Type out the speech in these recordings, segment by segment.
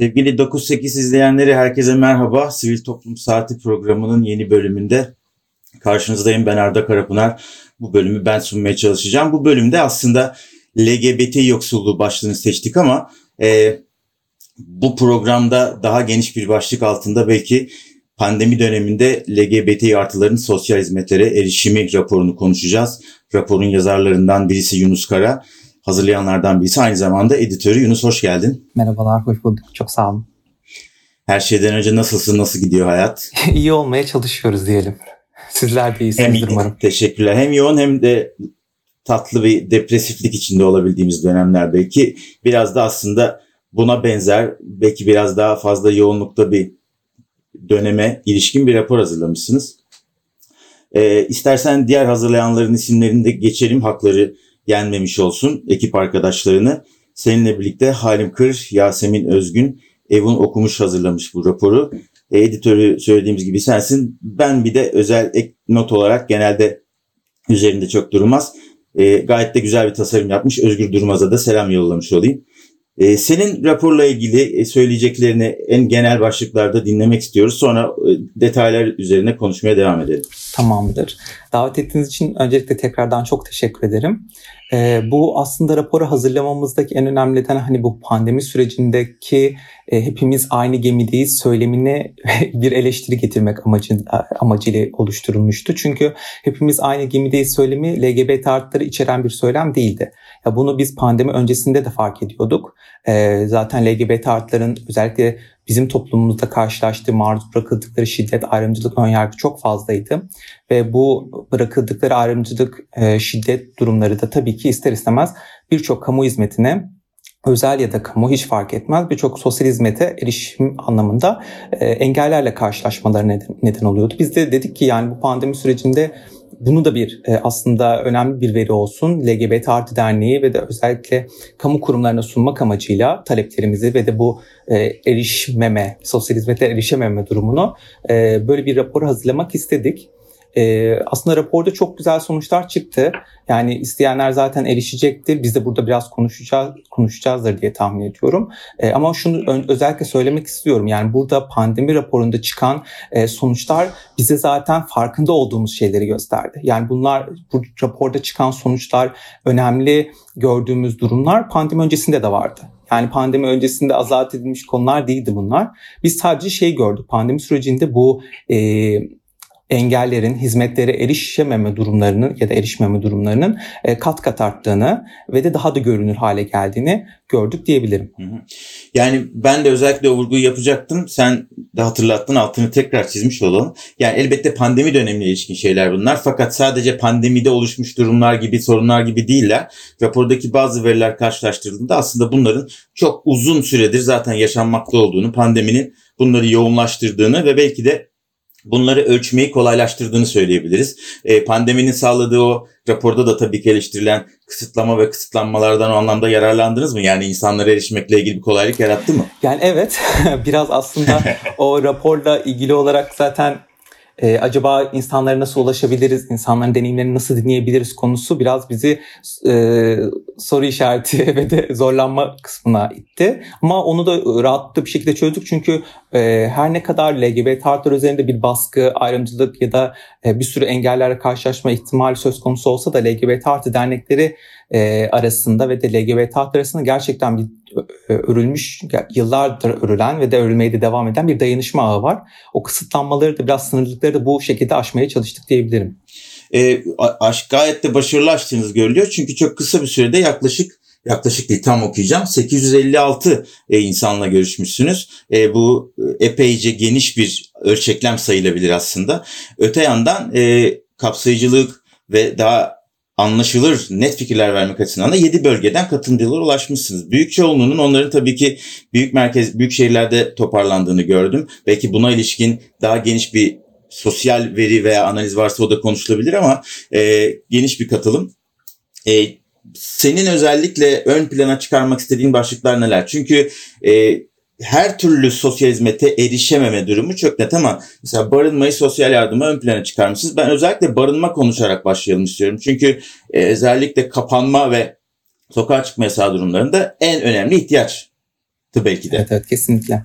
Sevgili 98 izleyenleri herkese merhaba. Sivil Toplum Saati programının yeni bölümünde karşınızdayım. Ben Arda Karapınar. Bu bölümü ben sunmaya çalışacağım. Bu bölümde aslında LGBT yoksulluğu başlığını seçtik ama e, bu programda daha geniş bir başlık altında belki pandemi döneminde LGBT artıların sosyal hizmetlere erişimi raporunu konuşacağız. Raporun yazarlarından birisi Yunus Kara hazırlayanlardan birisi. Aynı zamanda editörü Yunus hoş geldin. Merhabalar, hoş bulduk. Çok sağ olun. Her şeyden önce nasılsın, nasıl gidiyor hayat? İyi olmaya çalışıyoruz diyelim. Sizler de iyisinizdir hem, umarım. Teşekkürler. Hem yoğun hem de tatlı bir depresiflik içinde olabildiğimiz dönemler belki. Biraz da aslında buna benzer, belki biraz daha fazla yoğunlukta bir döneme ilişkin bir rapor hazırlamışsınız. Ee, istersen diğer hazırlayanların isimlerini de geçelim. Hakları yenmemiş olsun ekip arkadaşlarını. Seninle birlikte Halim Kır, Yasemin Özgün, Evun okumuş hazırlamış bu raporu. E, editörü söylediğimiz gibi sensin. Ben bir de özel ek not olarak genelde üzerinde çok durmaz. E, gayet de güzel bir tasarım yapmış. Özgür Durmaz'a da selam yollamış olayım. E, senin raporla ilgili e, söyleyeceklerini en genel başlıklarda dinlemek istiyoruz. Sonra e, detaylar üzerine konuşmaya devam edelim. Tamamdır. Davet ettiğiniz için öncelikle tekrardan çok teşekkür ederim. E, bu aslında raporu hazırlamamızdaki en önemli neden hani bu pandemi sürecindeki e, hepimiz aynı gemideyiz söylemine bir eleştiri getirmek amacı, amacıyla oluşturulmuştu. Çünkü hepimiz aynı gemideyiz söylemi LGBT artıları içeren bir söylem değildi. Ya bunu biz pandemi öncesinde de fark ediyorduk. E, zaten LGBT artıların özellikle bizim toplumumuzda karşılaştığı maruz bırakıldıkları şiddet, ayrımcılık, önyargı çok fazlaydı. Ve bu bırakıldıkları ayrımcılık, e, şiddet durumları da tabii ki ister istemez birçok kamu hizmetine özel ya da kamu hiç fark etmez birçok sosyal hizmete erişim anlamında e, engellerle karşılaşmaları neden, neden oluyordu. Biz de dedik ki yani bu pandemi sürecinde bunu da bir e, aslında önemli bir veri olsun. LGBT Artı Derneği ve de özellikle kamu kurumlarına sunmak amacıyla taleplerimizi ve de bu e, erişmeme, sosyal hizmete erişememe durumunu e, böyle bir rapor hazırlamak istedik. E, aslında raporda çok güzel sonuçlar çıktı. Yani isteyenler zaten erişecektir. Biz de burada biraz konuşacağız, konuşacağızdır diye tahmin ediyorum. E, ama şunu özellikle söylemek istiyorum. Yani burada pandemi raporunda çıkan e, sonuçlar bize zaten farkında olduğumuz şeyleri gösterdi. Yani bunlar bu raporda çıkan sonuçlar önemli gördüğümüz durumlar pandemi öncesinde de vardı. Yani pandemi öncesinde azat edilmiş konular değildi bunlar. Biz sadece şey gördük. Pandemi sürecinde bu e, engellerin hizmetlere erişememe durumlarının ya da erişmeme durumlarının e, kat kat arttığını ve de daha da görünür hale geldiğini gördük diyebilirim. Yani ben de özellikle o vurguyu yapacaktım. Sen de hatırlattın altını tekrar çizmiş olalım. Yani elbette pandemi dönemine ilişkin şeyler bunlar. Fakat sadece pandemide oluşmuş durumlar gibi sorunlar gibi değiller. Rapordaki bazı veriler karşılaştırıldığında aslında bunların çok uzun süredir zaten yaşanmakta olduğunu, pandeminin bunları yoğunlaştırdığını ve belki de bunları ölçmeyi kolaylaştırdığını söyleyebiliriz. E, pandeminin sağladığı o raporda da tabii ki eleştirilen kısıtlama ve kısıtlanmalardan o anlamda yararlandınız mı? Yani insanlara erişmekle ilgili bir kolaylık yarattı mı? Yani evet biraz aslında o raporla ilgili olarak zaten e, acaba insanlara nasıl ulaşabiliriz, insanların deneyimlerini nasıl dinleyebiliriz konusu biraz bizi e, soru işareti ve de zorlanma kısmına itti. Ama onu da rahatlıkla bir şekilde çözdük çünkü e, her ne kadar LGBT artılar üzerinde bir baskı, ayrımcılık ya da e, bir sürü engellerle karşılaşma ihtimali söz konusu olsa da LGBT artı dernekleri e, arasında ve de LGBT arasında gerçekten bir e, örülmüş, yıllardır örülen ve de örülmeye de devam eden bir dayanışma ağı var. O kısıtlanmaları da biraz sınırlıkları da bu şekilde aşmaya çalıştık diyebilirim. E, aşk gayet de başarılı açtığınız görülüyor. Çünkü çok kısa bir sürede yaklaşık yaklaşık değil tam okuyacağım 856 e, insanla görüşmüşsünüz. E, bu e, epeyce geniş bir ölçeklem sayılabilir aslında. Öte yandan e, kapsayıcılık ve daha anlaşılır, net fikirler vermek açısından da 7 bölgeden katılımcılara ulaşmışsınız. Büyük çoğunluğunun onların tabii ki büyük merkez, büyük şehirlerde toparlandığını gördüm. Belki buna ilişkin daha geniş bir sosyal veri veya analiz varsa o da konuşulabilir ama e, geniş bir katılım. E, senin özellikle ön plana çıkarmak istediğin başlıklar neler? Çünkü e, her türlü sosyal hizmete erişememe durumu çok net ama mesela barınmayı sosyal yardıma ön plana çıkarmışsınız. Ben özellikle barınma konuşarak başlayalım istiyorum. Çünkü e, özellikle kapanma ve sokağa çıkma yasağı durumlarında en önemli ihtiyaç belki de. Evet, evet kesinlikle.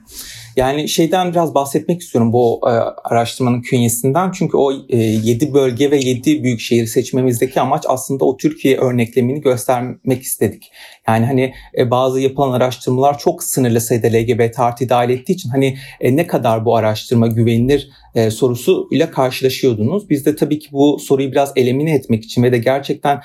Yani şeyden biraz bahsetmek istiyorum bu e, araştırmanın künyesinden. Çünkü o e, 7 bölge ve 7 büyük şehir seçmemizdeki amaç aslında o Türkiye örneklemini göstermek istedik. Yani hani e, bazı yapılan araştırmalar çok sınırlı sayıda LGBT artı dahil ettiği için hani e, ne kadar bu araştırma güvenilir e, sorusu ile karşılaşıyordunuz. Biz de tabii ki bu soruyu biraz elemine etmek için ve de gerçekten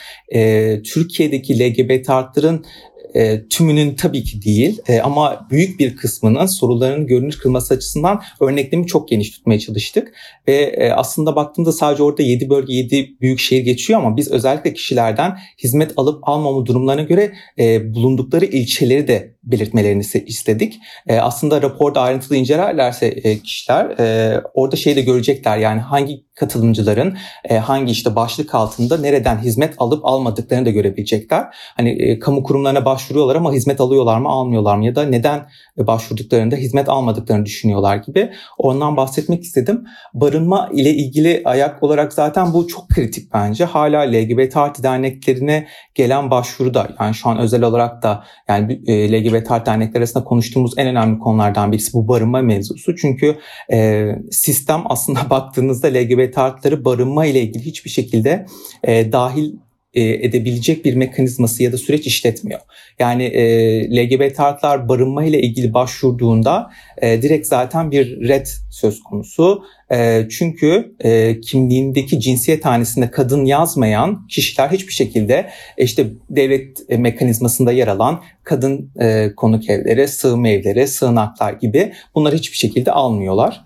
Türkiye'deki LGBT artların e, tümünün tabii ki değil e, ama büyük bir kısmının soruların görünür kılması açısından örneklemi çok geniş tutmaya çalıştık. Ve e, aslında baktığımda sadece orada 7 bölge 7 büyük şehir geçiyor ama biz özellikle kişilerden hizmet alıp almama durumlarına göre e, bulundukları ilçeleri de belirtmelerini istedik. E, aslında raporda ayrıntılı incelerlerse e, kişiler e, orada şeyi de görecekler yani hangi katılımcıların e, hangi işte başlık altında nereden hizmet alıp almadıklarını da görebilecekler. Hani e, kamu kurumlarına başvuruyorlar ama hizmet alıyorlar mı almıyorlar mı ya da neden başvurduklarında hizmet almadıklarını düşünüyorlar gibi. Ondan bahsetmek istedim. Barınma ile ilgili ayak olarak zaten bu çok kritik bence. Hala LGBT artı derneklerine gelen başvuruda yani şu an özel olarak da yani e, LGBT artı dernekler arasında konuştuğumuz en önemli konulardan birisi bu barınma mevzusu. Çünkü e, sistem aslında baktığınızda LGBT artıları barınma ile ilgili hiçbir şekilde e, dahil e, edebilecek bir mekanizması ya da süreç işletmiyor. Yani e, LGBT artılar barınma ile ilgili başvurduğunda e, direkt zaten bir red söz konusu. E, çünkü e, kimliğindeki cinsiyet hanesinde kadın yazmayan kişiler hiçbir şekilde e, işte devlet mekanizmasında yer alan kadın e, konuk evleri, sığınma evleri, sığınaklar gibi bunları hiçbir şekilde almıyorlar.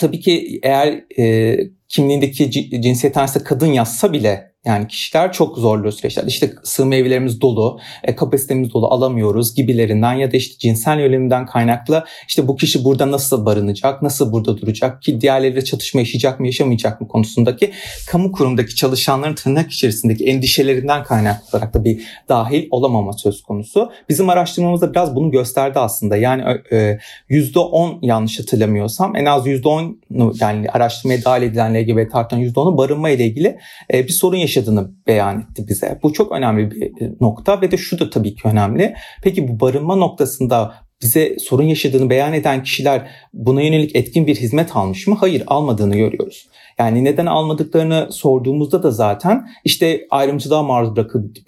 Tabii ki eğer e, kimliğindeki cinsiyet hanesinde kadın yazsa bile yani kişiler çok zorluyor süreçler. İşte sığınma evlerimiz dolu, e, kapasitemiz dolu alamıyoruz gibilerinden ya da işte cinsel yönelimden kaynaklı işte bu kişi burada nasıl barınacak, nasıl burada duracak ki diğerleriyle çatışma yaşayacak mı yaşamayacak mı konusundaki kamu kurumdaki çalışanların tırnak içerisindeki endişelerinden kaynaklı olarak da bir dahil olamama söz konusu. Bizim araştırmamızda biraz bunu gösterdi aslında. Yani e, %10 yanlış hatırlamıyorsam en az %10 yani araştırmaya dahil edilen LGBT artan %10'u barınma ile ilgili e, bir sorun yaşıyor yaşadığını beyan etti bize. Bu çok önemli bir e, nokta ve de şu da tabii ki önemli. Peki bu barınma noktasında bize sorun yaşadığını beyan eden kişiler buna yönelik etkin bir hizmet almış mı? Hayır, almadığını görüyoruz. Yani neden almadıklarını sorduğumuzda da zaten işte ayrımcılığa maruz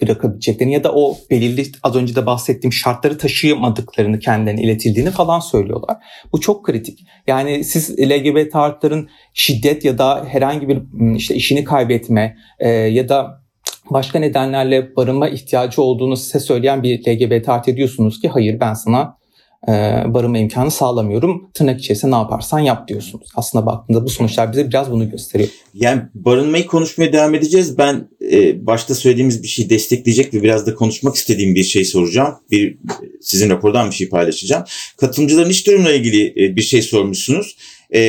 bırakabileceklerini ya da o belirli az önce de bahsettiğim şartları taşıyamadıklarını kendilerine iletildiğini falan söylüyorlar. Bu çok kritik. Yani siz LGBT artıların şiddet ya da herhangi bir işte işini kaybetme e, ya da başka nedenlerle barınma ihtiyacı olduğunu size söyleyen bir LGBT artı diyorsunuz ki hayır ben sana e, barınma imkanı sağlamıyorum. Tırnak içerisinde ne yaparsan yap diyorsunuz. Aslında baktığında bu sonuçlar bize biraz bunu gösteriyor. Yani barınmayı konuşmaya devam edeceğiz. Ben e, başta söylediğimiz bir şeyi destekleyecek ve biraz da konuşmak istediğim bir şey soracağım. Bir sizin rapordan bir şey paylaşacağım. Katılımcıların iş durumuyla ilgili e, bir şey sormuşsunuz. E,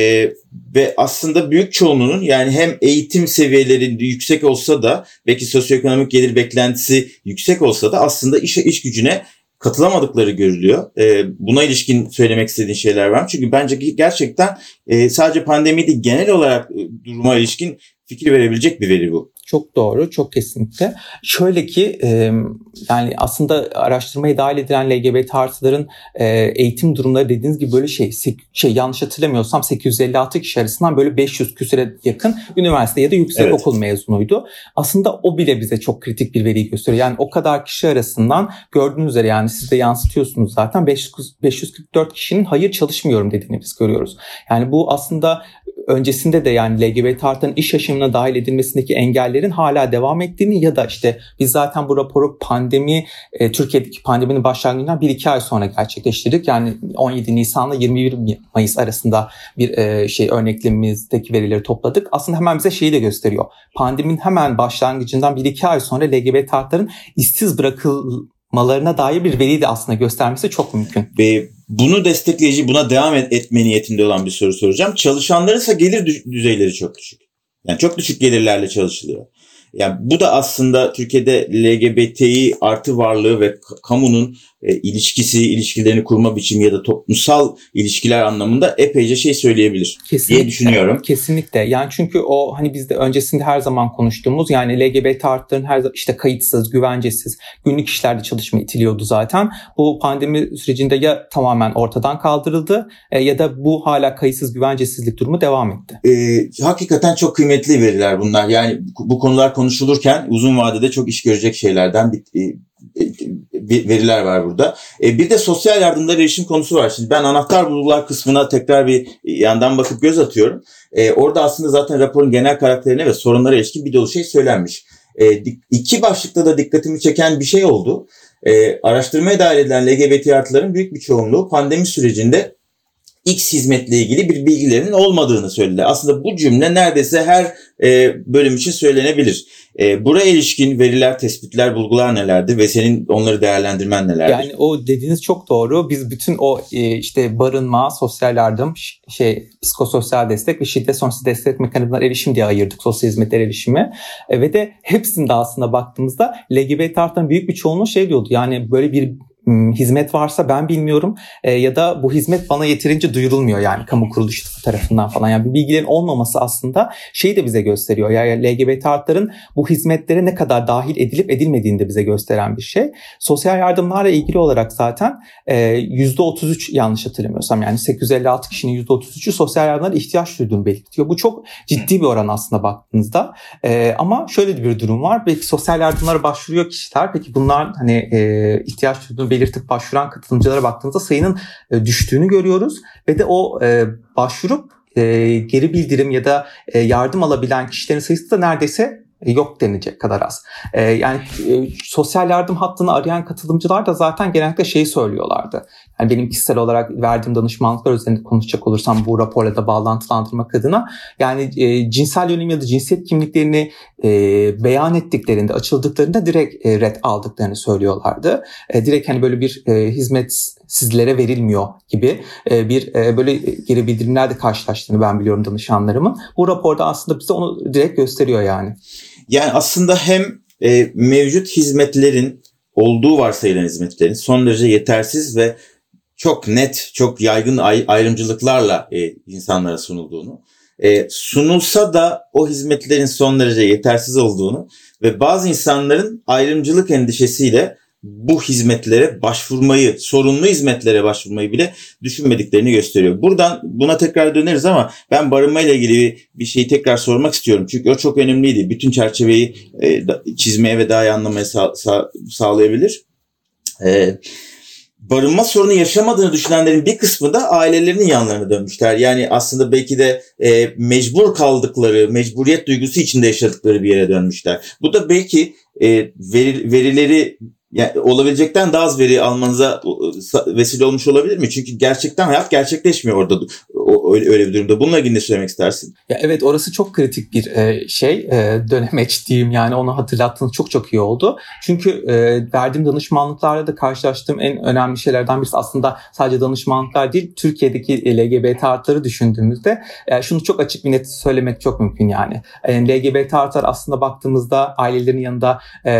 ve aslında büyük çoğunluğunun yani hem eğitim seviyeleri yüksek olsa da belki sosyoekonomik gelir beklentisi yüksek olsa da aslında iş, iş gücüne katılamadıkları görülüyor. E, buna ilişkin söylemek istediğin şeyler var? Çünkü bence gerçekten e, sadece pandemi değil genel olarak e, duruma ilişkin fikir verebilecek bir veri bu. Çok doğru, çok kesinlikle. Şöyle ki e, yani aslında araştırmaya dahil edilen LGBT artıların e, eğitim durumları dediğiniz gibi böyle şey, şey yanlış hatırlamıyorsam 856 kişi arasından böyle 500 küsüre yakın üniversite ya da yüksek evet. okul mezunuydu. Aslında o bile bize çok kritik bir veri gösteriyor. Yani o kadar kişi arasından gördüğünüz üzere yani siz de yansıtıyorsunuz zaten 500, 544 kişinin hayır çalışmıyorum dediğini biz görüyoruz. Yani bu aslında öncesinde de yani LGBT artların iş yaşamına dahil edilmesindeki engellerin hala devam ettiğini ya da işte biz zaten bu raporu pandemi e, Türkiye'deki pandeminin başlangıcından 1-2 ay sonra gerçekleştirdik. Yani 17 Nisan'la 21 Mayıs arasında bir e, şey örneklemimizdeki verileri topladık. Aslında hemen bize şeyi de gösteriyor. Pandeminin hemen başlangıcından 1-2 ay sonra LGBT artların işsiz bırakıl malarına dair bir veri de aslında göstermesi çok mümkün. Ve bunu destekleyici, buna devam etme niyetinde olan bir soru soracağım. Çalışanların ise gelir düzeyleri çok düşük. Yani çok düşük gelirlerle çalışılıyor. Yani bu da aslında Türkiye'de LGBTİ artı varlığı ve kamunun e, ilişkisi, ilişkilerini kurma biçimi ya da toplumsal ilişkiler anlamında epeyce şey söyleyebilir Kesinlikle. diye düşünüyorum. Kesinlikle. Yani çünkü o hani bizde öncesinde her zaman konuştuğumuz yani LGBT artların her işte kayıtsız, güvencesiz, günlük işlerde çalışma itiliyordu zaten. Bu pandemi sürecinde ya tamamen ortadan kaldırıldı e, ya da bu hala kayıtsız güvencesizlik durumu devam etti. E, hakikaten çok kıymetli veriler bunlar. Yani bu konular konuşulurken uzun vadede çok iş görecek şeylerden bir e, veriler var burada. E, bir de sosyal yardımlara erişim konusu var. Şimdi ben anahtar bulgular kısmına tekrar bir yandan bakıp göz atıyorum. E, orada aslında zaten raporun genel karakterine ve sorunlara ilişkin bir dolu şey söylenmiş. İki başlıkta da dikkatimi çeken bir şey oldu. Araştırmaya dahil edilen LGBT artıların büyük bir çoğunluğu pandemi sürecinde X hizmetle ilgili bir bilgilerinin olmadığını söyledi. Aslında bu cümle neredeyse her e, bölüm için söylenebilir. E, buraya ilişkin veriler, tespitler, bulgular nelerdi ve senin onları değerlendirmen nelerdi? Yani o dediğiniz çok doğru. Biz bütün o e, işte barınma, sosyal yardım, şey psikososyal destek ve şiddet sonrası destek mekanizmalar erişim diye ayırdık sosyal hizmetler erişimi. E, ve de hepsinde aslında baktığımızda LGBT artların büyük bir çoğunluğu şey diyordu. Yani böyle bir hizmet varsa ben bilmiyorum e, ya da bu hizmet bana yeterince duyurulmuyor yani kamu kuruluşu tarafından falan. Yani bilgilerin olmaması aslında şeyi de bize gösteriyor. Yani LGBT artların bu hizmetlere ne kadar dahil edilip edilmediğini de bize gösteren bir şey. Sosyal yardımlarla ilgili olarak zaten e, %33 yanlış hatırlamıyorsam yani 856 kişinin %33'ü sosyal yardımlara ihtiyaç duyduğunu belirtiyor. Bu çok ciddi bir oran aslında baktığınızda. E, ama şöyle bir durum var. Belki sosyal yardımlara başvuruyor kişiler. Peki bunlar hani e, ihtiyaç duyduğunu belirtip başvuran katılımcılara baktığımızda sayının e, düştüğünü görüyoruz ve de o e, başvurup e, geri bildirim ya da yardım alabilen kişilerin sayısı da neredeyse yok denilecek kadar az. yani sosyal yardım hattını arayan katılımcılar da zaten genellikle şeyi söylüyorlardı. Yani benim kişisel olarak verdiğim danışmanlıklar üzerinde konuşacak olursam bu raporla da bağlantılandırmak adına yani e, cinsel yönelim ya da cinsiyet kimliklerini e, beyan ettiklerinde, açıldıklarında direkt e, red aldıklarını söylüyorlardı. E, direkt hani böyle bir e, hizmet sizlere verilmiyor gibi e, bir e, böyle geri bildirimlerle karşılaştığını ben biliyorum danışanlarımın. Bu raporda aslında bize onu direkt gösteriyor yani. Yani aslında hem e, mevcut hizmetlerin olduğu varsayılan hizmetlerin son derece yetersiz ve çok net, çok yaygın ayrımcılıklarla e, insanlara sunulduğunu, e, sunulsa da o hizmetlerin son derece yetersiz olduğunu ve bazı insanların ayrımcılık endişesiyle bu hizmetlere başvurmayı, sorunlu hizmetlere başvurmayı bile düşünmediklerini gösteriyor. Buradan buna tekrar döneriz ama ben barınma ile ilgili bir şeyi tekrar sormak istiyorum. Çünkü o çok önemliydi. Bütün çerçeveyi e, çizmeye ve daha iyi anlamaya sağ, sağ, sağlayabilir. Evet barınma sorunu yaşamadığını düşünenlerin bir kısmı da ailelerinin yanlarına dönmüşler. Yani aslında belki de e, mecbur kaldıkları, mecburiyet duygusu içinde yaşadıkları bir yere dönmüşler. Bu da belki e, veri, verileri yani olabilecekten daha az veri almanıza vesile olmuş olabilir mi? Çünkü gerçekten hayat gerçekleşmiyor orada öyle, öyle bir durumda. Bununla ilgili ne söylemek istersin? Ya evet orası çok kritik bir e, şey. E, dönemeç diyeyim yani onu hatırlattığınız çok çok iyi oldu. Çünkü e, verdiğim danışmanlıklarla da karşılaştığım en önemli şeylerden birisi aslında sadece danışmanlıklar değil Türkiye'deki LGBT artları düşündüğümüzde şunu çok açık bir net söylemek çok mümkün yani. LGBT artlar aslında baktığımızda ailelerin yanında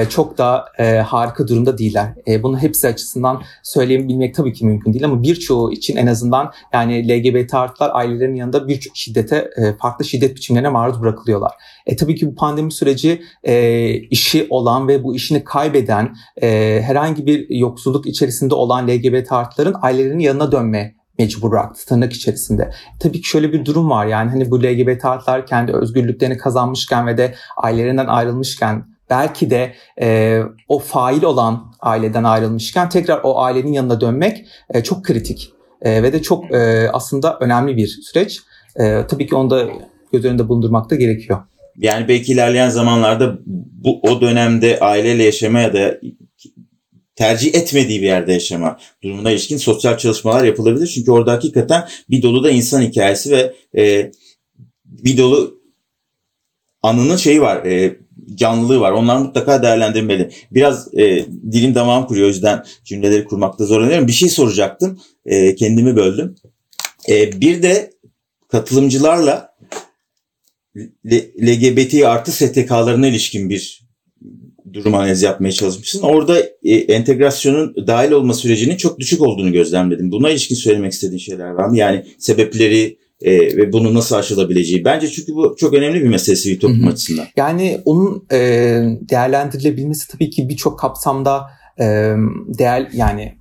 çok da harika durum durumda değiller. E, bunu hepsi açısından söyleyebilmek tabii ki mümkün değil ama birçoğu için en azından yani LGBT artılar ailelerin yanında birçok şiddete, e, farklı şiddet biçimlerine maruz bırakılıyorlar. E tabii ki bu pandemi süreci e, işi olan ve bu işini kaybeden e, herhangi bir yoksulluk içerisinde olan LGBT artıların ailelerinin yanına dönme mecbur bıraktı tırnak içerisinde. Tabii ki şöyle bir durum var yani hani bu LGBT artılar kendi özgürlüklerini kazanmışken ve de ailelerinden ayrılmışken belki de e, o fail olan aileden ayrılmışken tekrar o ailenin yanına dönmek e, çok kritik e, ve de çok e, aslında önemli bir süreç. E, tabii ki onu da göz önünde bulundurmak da gerekiyor. Yani belki ilerleyen zamanlarda bu o dönemde aileyle yaşama ya da tercih etmediği bir yerde yaşama durumuna ilişkin sosyal çalışmalar yapılabilir. Çünkü orada hakikaten bir dolu da insan hikayesi ve e, bir dolu anının şeyi var. E, canlılığı var. Onlar mutlaka değerlendirmeli. Biraz e, dilim damağım kuruyor o yüzden cümleleri kurmakta zorlanıyorum. Bir şey soracaktım. E, kendimi böldüm. E, bir de katılımcılarla LGBT artı STK'larına ilişkin bir durum analizi yapmaya çalışmışsın. Orada e, entegrasyonun dahil olma sürecinin çok düşük olduğunu gözlemledim. Buna ilişkin söylemek istediğin şeyler var mı? Yani sebepleri e, ve bunu nasıl aşılabileceği. Bence çünkü bu çok önemli bir mesele sivil toplum Hı-hı. açısından. Yani onun e, değerlendirilebilmesi tabii ki birçok kapsamda e, değer yani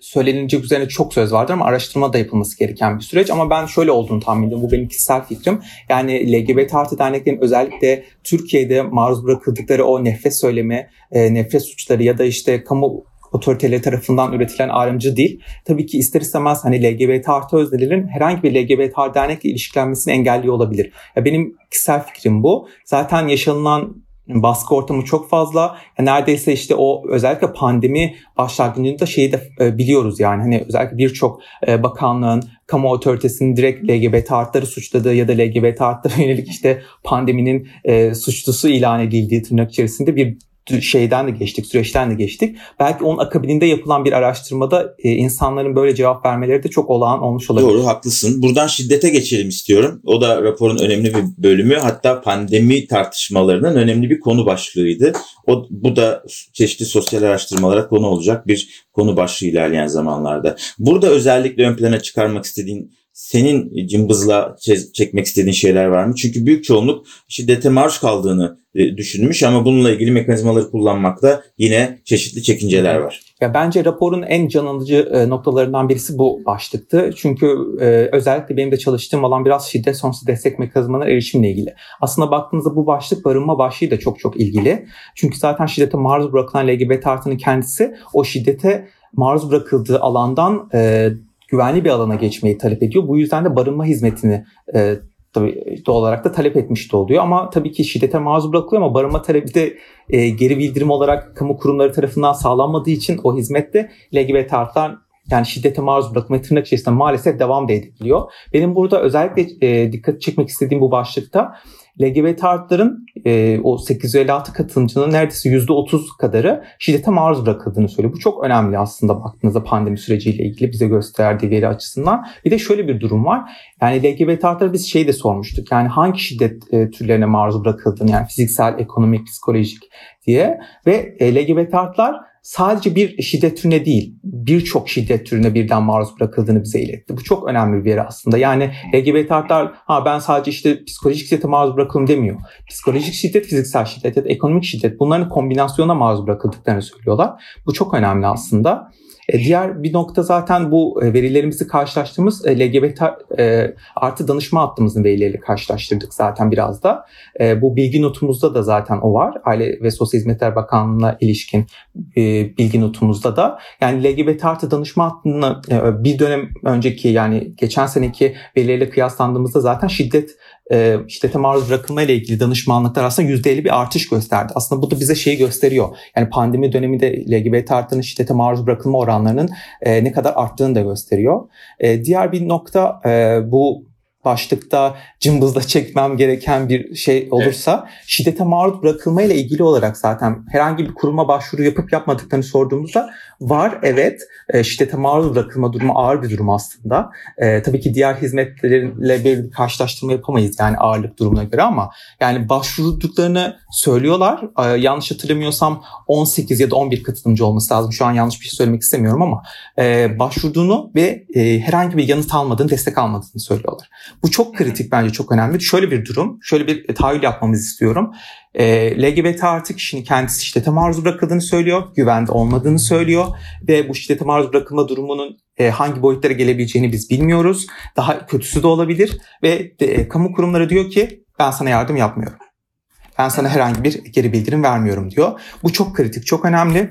söylenecek üzerine çok söz vardır ama araştırma da yapılması gereken bir süreç. Ama ben şöyle olduğunu tahmin ediyorum. Bu benim kişisel fikrim. Yani LGBT artı derneklerin özellikle Türkiye'de maruz bırakıldıkları o nefret söylemi, e, nefret suçları ya da işte kamu otoriteleri tarafından üretilen ayrımcı değil. Tabii ki ister istemez hani LGBT artı öznelerin herhangi bir LGBT artı dernekle ilişkilenmesini engelliyor olabilir. Ya benim kişisel fikrim bu. Zaten yaşanılan baskı ortamı çok fazla. Neredeyse işte o özellikle pandemi başlangıcında şeyi de e, biliyoruz yani hani özellikle birçok e, bakanlığın kamu otoritesinin direkt LGBT artları suçladığı ya da LGBT artlara yönelik işte pandeminin e, suçlusu ilan edildiği tırnak içerisinde bir şeyden de geçtik, süreçten de geçtik. Belki onun akabininde yapılan bir araştırmada e, insanların böyle cevap vermeleri de çok olağan olmuş olabilir. Doğru, haklısın. Buradan şiddete geçelim istiyorum. O da raporun önemli bir bölümü. Hatta pandemi tartışmalarının önemli bir konu başlığıydı. O, bu da çeşitli sosyal araştırmalara konu olacak bir konu başlığı ilerleyen zamanlarda. Burada özellikle ön plana çıkarmak istediğin senin cımbızla çekmek istediğin şeyler var mı? Çünkü büyük çoğunluk şiddete maruz kaldığını e, düşünmüş ama bununla ilgili mekanizmaları kullanmakta yine çeşitli çekinceler var. Ya bence raporun en canlıcı e, noktalarından birisi bu başlıktı. Çünkü e, özellikle benim de çalıştığım alan biraz şiddet sonrası destek mekanizmaları erişimle ilgili. Aslında baktığınızda bu başlık barınma başlığı da çok çok ilgili. Çünkü zaten şiddete maruz bırakılan LGBT artının kendisi o şiddete maruz bırakıldığı alandan güvenli bir alana geçmeyi talep ediyor. Bu yüzden de barınma hizmetini e, tabii doğal olarak da talep etmiş de oluyor. Ama tabii ki şiddete maruz bırakılıyor ama barınma talebi de e, geri bildirim olarak kamu kurumları tarafından sağlanmadığı için o hizmette LGBT artılar yani şiddete maruz bırakılma tırnak içerisinde maalesef devam da ediliyor. Benim burada özellikle e, dikkat çekmek istediğim bu başlıkta LGBT artların e, o 856 katılımcının neredeyse %30 kadarı şiddete maruz bırakıldığını söylüyor. Bu çok önemli aslında baktığınızda pandemi süreciyle ilgili bize gösterdiği veri açısından. Bir de şöyle bir durum var. Yani LGBT artları biz şey de sormuştuk. Yani hangi şiddet e, türlerine maruz bırakıldığını yani fiziksel, ekonomik, psikolojik diye ve e, LGBT artlar sadece bir şiddet türüne değil, birçok şiddet türüne birden maruz bırakıldığını bize iletti. Bu çok önemli bir veri aslında. Yani LGBT artlar ha ben sadece işte psikolojik şiddete maruz bırakılım demiyor. Psikolojik şiddet, fiziksel şiddet ya da ekonomik şiddet bunların kombinasyonuna maruz bırakıldıklarını söylüyorlar. Bu çok önemli aslında. E, diğer bir nokta zaten bu e, verilerimizi karşılaştığımız e, LGBT artı danışma hattımızın verileriyle karşılaştırdık zaten biraz da. Bu bilgi notumuzda da zaten o var. Aile ve Sosyal Hizmetler Bakanlığı'na ilişkin bilgi notumuzda da. Yani LGBT artı danışma hattını bir dönem önceki yani geçen seneki verileriyle kıyaslandığımızda zaten şiddet şiddete maruz bırakılma ile ilgili danışmanlıklar aslında %50 bir artış gösterdi. Aslında bu da bize şeyi gösteriyor. Yani pandemi döneminde LGBT artının şiddete maruz bırakılma oranlarının e, ne kadar arttığını da gösteriyor. E, diğer bir nokta e, bu başlıkta cımbızla çekmem gereken bir şey olursa evet. şiddete maruz bırakılma ile ilgili olarak zaten herhangi bir kuruma başvuru yapıp yapmadıklarını sorduğumuzda var evet e, şiddete maruz bırakılma durumu ağır bir durum aslında. E, tabii ki diğer hizmetlerle bir karşılaştırma yapamayız yani ağırlık durumuna göre ama yani başvurduklarını söylüyorlar. E, yanlış hatırlamıyorsam 18 ya da 11 katılımcı olması lazım. Şu an yanlış bir şey söylemek istemiyorum ama e, başvurduğunu ve e, herhangi bir yanıt almadığını, destek almadığını söylüyorlar. Bu çok kritik bence çok önemli. Şöyle bir durum, şöyle bir tahayyül yapmamızı istiyorum. E, LGBT artı kişinin kendisi şiddete maruz bırakıldığını söylüyor, güvende olmadığını söylüyor ve bu şiddete maruz bırakılma durumunun e, hangi boyutlara gelebileceğini biz bilmiyoruz. Daha kötüsü de olabilir ve de, e, kamu kurumları diyor ki ben sana yardım yapmıyorum. Ben sana herhangi bir geri bildirim vermiyorum diyor. Bu çok kritik, çok önemli.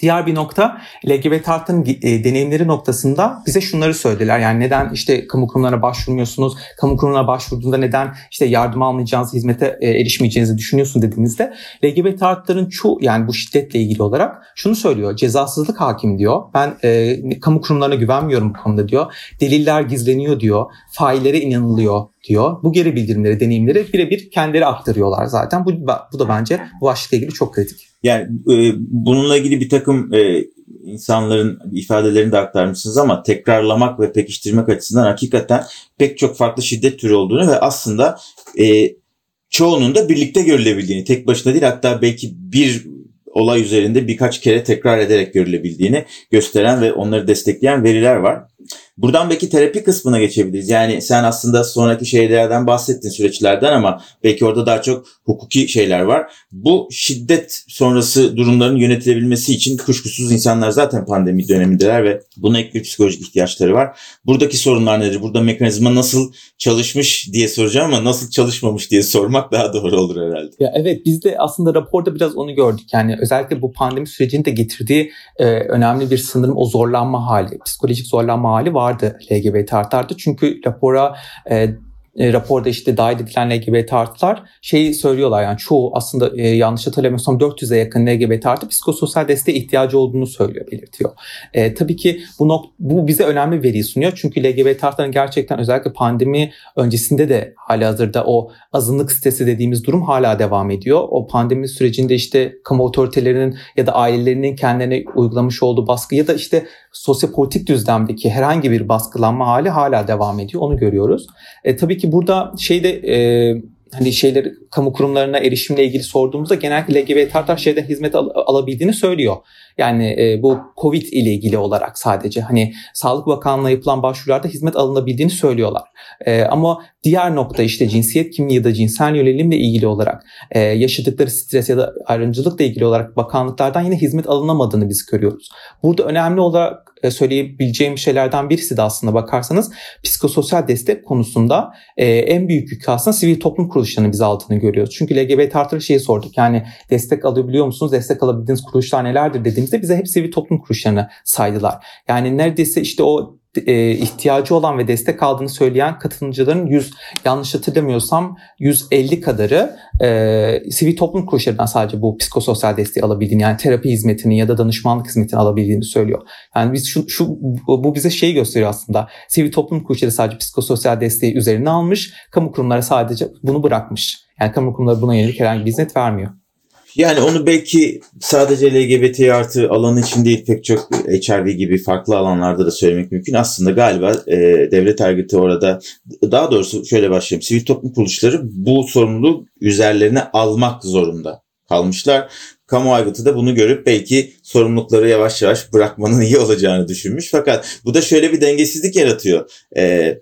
Diğer bir nokta LGBT artın e, deneyimleri noktasında bize şunları söylediler. Yani neden işte kamu kurumlarına başvurmuyorsunuz? Kamu kurumuna başvurduğunda neden işte yardım almayacağınız, hizmete e, erişmeyeceğinizi düşünüyorsun dediğimizde LGBT artıların çoğu yani bu şiddetle ilgili olarak şunu söylüyor. Cezasızlık hakim diyor. Ben e, kamu kurumlarına güvenmiyorum bu konuda diyor. Deliller gizleniyor diyor. Faillere inanılıyor diyor. Bu geri bildirimleri, deneyimleri birebir kendileri aktarıyorlar zaten. Bu, bu da bence bu başlıkla ilgili çok kritik. Yani e, bununla ilgili bir takım e, insanların ifadelerini de aktarmışsınız ama tekrarlamak ve pekiştirmek açısından hakikaten pek çok farklı şiddet türü olduğunu ve aslında e, çoğunun da birlikte görülebildiğini, tek başına değil hatta belki bir olay üzerinde birkaç kere tekrar ederek görülebildiğini gösteren ve onları destekleyen veriler var. Buradan belki terapi kısmına geçebiliriz. Yani sen aslında sonraki şeylerden bahsettin süreçlerden ama belki orada daha çok hukuki şeyler var. Bu şiddet sonrası durumların yönetilebilmesi için kuşkusuz insanlar zaten pandemi dönemindeler ve buna ek bir psikolojik ihtiyaçları var. Buradaki sorunlar nedir? Burada mekanizma nasıl çalışmış diye soracağım ama nasıl çalışmamış diye sormak daha doğru olur herhalde. Ya evet biz de aslında raporda biraz onu gördük. Yani özellikle bu pandemi sürecinin de getirdiği e, önemli bir sanırım o zorlanma hali, psikolojik zorlanma hali vardı LGBT artılarda. Çünkü rapora e, e, raporda işte dahil edilen LGBT artılar şeyi söylüyorlar yani çoğu aslında e, yanlış hatırlamıyorsam 400'e yakın LGBT artı psikososyal desteğe ihtiyacı olduğunu söylüyor, belirtiyor. E, tabii ki bu, nok- bu bize önemli veri sunuyor. Çünkü LGBT artıların gerçekten özellikle pandemi öncesinde de hali hazırda o azınlık sitesi dediğimiz durum hala devam ediyor. O pandemi sürecinde işte kamu otoritelerinin ya da ailelerinin kendilerine uygulamış olduğu baskı ya da işte sosyopolitik düzlemdeki herhangi bir baskılanma hali hala devam ediyor. Onu görüyoruz. E, tabii ki burada şeyde e, hani şeyleri kamu kurumlarına erişimle ilgili sorduğumuzda genellikle LGBT artılar şeyden hizmet al- alabildiğini söylüyor. Yani e, bu Covid ile ilgili olarak sadece hani Sağlık Bakanlığı'na yapılan başvurularda hizmet alınabildiğini söylüyorlar. E, ama diğer nokta işte cinsiyet kimliği ya da cinsel yönelimle ilgili olarak e, yaşadıkları stres ya da ayrımcılıkla ilgili olarak bakanlıklardan yine hizmet alınamadığını biz görüyoruz. Burada önemli olarak e, söyleyebileceğim şeylerden birisi de aslında bakarsanız psikososyal destek konusunda e, en büyük yükü aslında sivil toplum kuruluşlarının biz altını görüyoruz. Çünkü LGBT artıları şeyi sorduk yani destek alabiliyor musunuz? Destek alabildiğiniz kuruluşlar nelerdir dediğimizde bize hep sivil toplum kuruluşlarını saydılar. Yani neredeyse işte o e, ihtiyacı olan ve destek aldığını söyleyen katılımcıların 100 yanlış hatırlamıyorsam 150 kadarı e, sivil toplum kuruluşlarından sadece bu psikososyal desteği alabildiğini yani terapi hizmetini ya da danışmanlık hizmetini alabildiğini söylüyor. Yani biz şu, şu bu bize şeyi gösteriyor aslında. Sivil toplum kuruluşları sadece psikososyal desteği üzerine almış, kamu kurumları sadece bunu bırakmış. Yani kamu kurumları buna yönelik herhangi bir hizmet vermiyor. Yani onu belki sadece LGBT artı alanı için değil pek çok HIV gibi farklı alanlarda da söylemek mümkün. Aslında galiba e, devlet örgütü orada daha doğrusu şöyle başlayayım. Sivil toplum kuruluşları bu sorumluluğu üzerlerine almak zorunda kalmışlar. Kamu aygıtı da bunu görüp belki sorumlulukları yavaş yavaş bırakmanın iyi olacağını düşünmüş. Fakat bu da şöyle bir dengesizlik yaratıyor. Ee,